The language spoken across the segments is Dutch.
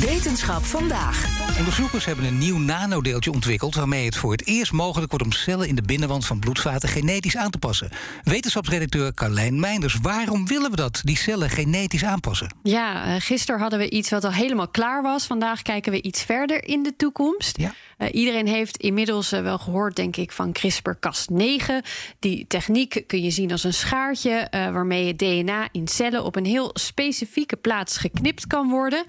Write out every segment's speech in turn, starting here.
Wetenschap vandaag. Onderzoekers hebben een nieuw nanodeeltje ontwikkeld waarmee het voor het eerst mogelijk wordt om cellen in de binnenwand van bloedvaten genetisch aan te passen. Wetenschapsredacteur Carlijn Meinders, waarom willen we dat, die cellen genetisch aanpassen? Ja, uh, gisteren hadden we iets wat al helemaal klaar was. Vandaag kijken we iets verder in de toekomst. Ja. Uh, iedereen heeft inmiddels uh, wel gehoord, denk ik, van CRISPR-Cas9. Die techniek kun je zien als een schaartje waarmee het DNA in cellen op een heel specifieke plaats geknipt kan worden.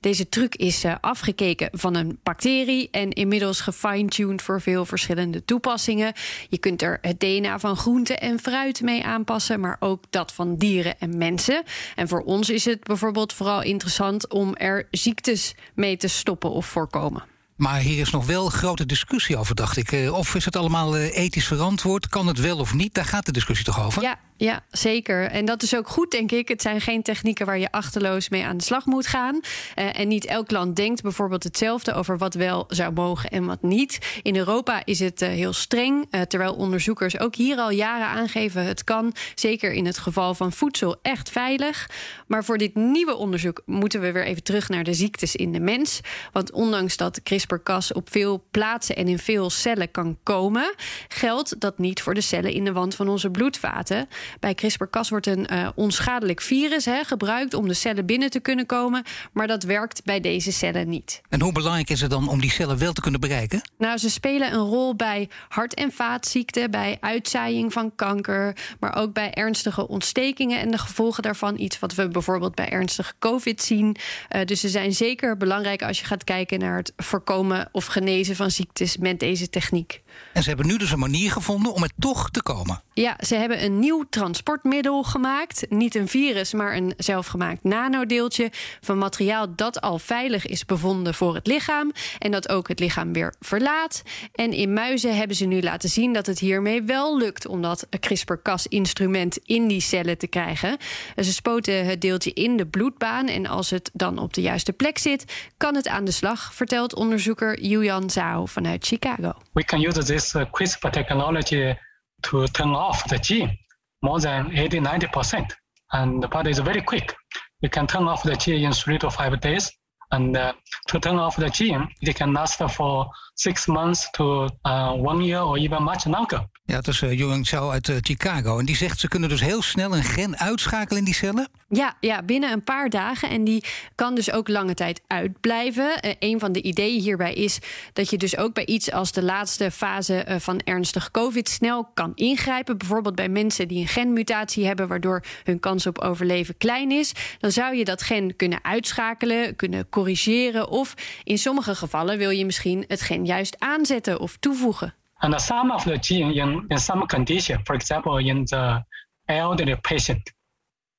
Deze truc is afgekeken van een bacterie en inmiddels gefine-tuned voor veel verschillende toepassingen. Je kunt er het DNA van groente en fruit mee aanpassen, maar ook dat van dieren en mensen. En voor ons is het bijvoorbeeld vooral interessant om er ziektes mee te stoppen of voorkomen. Maar hier is nog wel grote discussie over, dacht ik. Of is het allemaal ethisch verantwoord? Kan het wel of niet? Daar gaat de discussie toch over? Ja, ja, zeker. En dat is ook goed, denk ik. Het zijn geen technieken waar je achterloos mee aan de slag moet gaan. Uh, en niet elk land denkt bijvoorbeeld hetzelfde over wat wel zou mogen en wat niet. In Europa is het uh, heel streng, uh, terwijl onderzoekers ook hier al jaren aangeven het kan. Zeker in het geval van voedsel echt veilig. Maar voor dit nieuwe onderzoek moeten we weer even terug naar de ziektes in de mens. Want ondanks dat CRISPR-Cas op veel plaatsen en in veel cellen kan komen, geldt dat niet voor de cellen in de wand van onze bloedvaten. Bij CRISPR-Cas wordt een uh, onschadelijk virus hè, gebruikt om de cellen binnen te kunnen komen. Maar dat werkt bij deze cellen niet. En hoe belangrijk is het dan om die cellen wel te kunnen bereiken? Nou, ze spelen een rol bij hart- en vaatziekten, bij uitzaaiing van kanker, maar ook bij ernstige ontstekingen en de gevolgen daarvan. Iets wat we bijvoorbeeld bij ernstige COVID zien. Uh, dus ze zijn zeker belangrijk als je gaat kijken naar het voorkomen of genezen van ziektes met deze techniek. En ze hebben nu dus een manier gevonden om er toch te komen. Ja, ze hebben een nieuw transportmiddel gemaakt. Niet een virus, maar een zelfgemaakt nanodeeltje van materiaal dat al veilig is bevonden voor het lichaam. En dat ook het lichaam weer verlaat. En in muizen hebben ze nu laten zien dat het hiermee wel lukt om dat CRISPR-Cas-instrument in die cellen te krijgen. Ze spoten het deeltje in de bloedbaan. En als het dan op de juiste plek zit, kan het aan de slag, vertelt onderzoeker Yuan Zhao vanuit Chicago. We can use this uh, CRISPR technology to turn off the gene more than 80 90%. And the part is very quick. You can turn off the gene in three to five days. And uh, to turn off the gene, it can last for six months to uh, one year or even much longer. Ja, het is uh, Yuan Zhao uit uh, Chicago. En die zegt ze kunnen dus heel snel een gen uitschakelen in die cellen? Ja, ja, binnen een paar dagen. En die kan dus ook lange tijd uitblijven. Uh, een van de ideeën hierbij is dat je dus ook bij iets als de laatste fase uh, van ernstig COVID snel kan ingrijpen. Bijvoorbeeld bij mensen die een genmutatie hebben, waardoor hun kans op overleven klein is. Dan zou je dat gen kunnen uitschakelen, kunnen corrigeren. Of in sommige gevallen wil je misschien het gen juist aanzetten of toevoegen. And some of the gene in, in some condition, for example, in the elderly patient,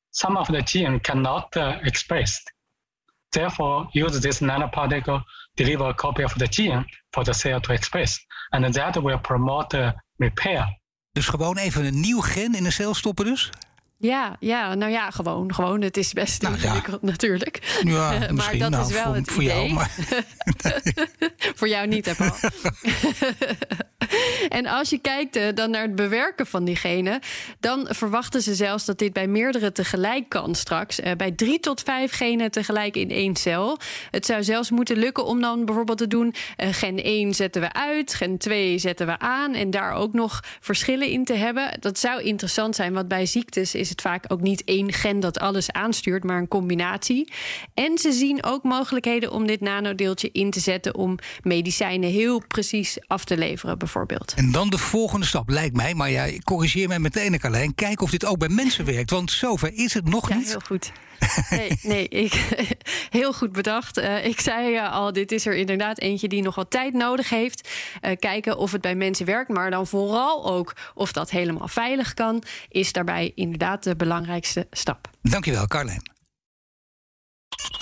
some of the gene cannot uh, express. Therefore, use this nanoparticle, deliver a copy of the gene for the cell to express. And that will promote uh, repair. Dus gewoon even een nieuw gen in een cel stoppen dus? Ja, ja, nou ja, gewoon. gewoon. Het is best nou, ingewikkeld ja. natuurlijk. Ja, maar dat nou, is wel voor, het voor idee. jou. Maar... voor jou niet, hè, Paul? en als je kijkt uh, dan naar het bewerken van die genen... dan verwachten ze zelfs dat dit bij meerdere tegelijk kan straks. Uh, bij drie tot vijf genen tegelijk in één cel. Het zou zelfs moeten lukken om dan bijvoorbeeld te doen... Uh, gen 1 zetten we uit, gen 2 zetten we aan... en daar ook nog verschillen in te hebben. Dat zou interessant zijn, want bij ziektes is het vaak ook niet één gen dat alles aanstuurt, maar een combinatie. En ze zien ook mogelijkheden om dit nanodeeltje in te zetten om medicijnen heel precies af te leveren, bijvoorbeeld. En dan de volgende stap, lijkt mij, maar ja, corrigeer mij meteen, Carlijn. Kijk of dit ook bij mensen werkt, want zover is het nog ja, niet. heel goed. Nee, nee ik, heel goed bedacht. Uh, ik zei uh, al, dit is er inderdaad eentje die nog wat tijd nodig heeft. Uh, kijken of het bij mensen werkt, maar dan vooral ook of dat helemaal veilig kan, is daarbij inderdaad de belangrijkste stap. Dankjewel, Carlijn.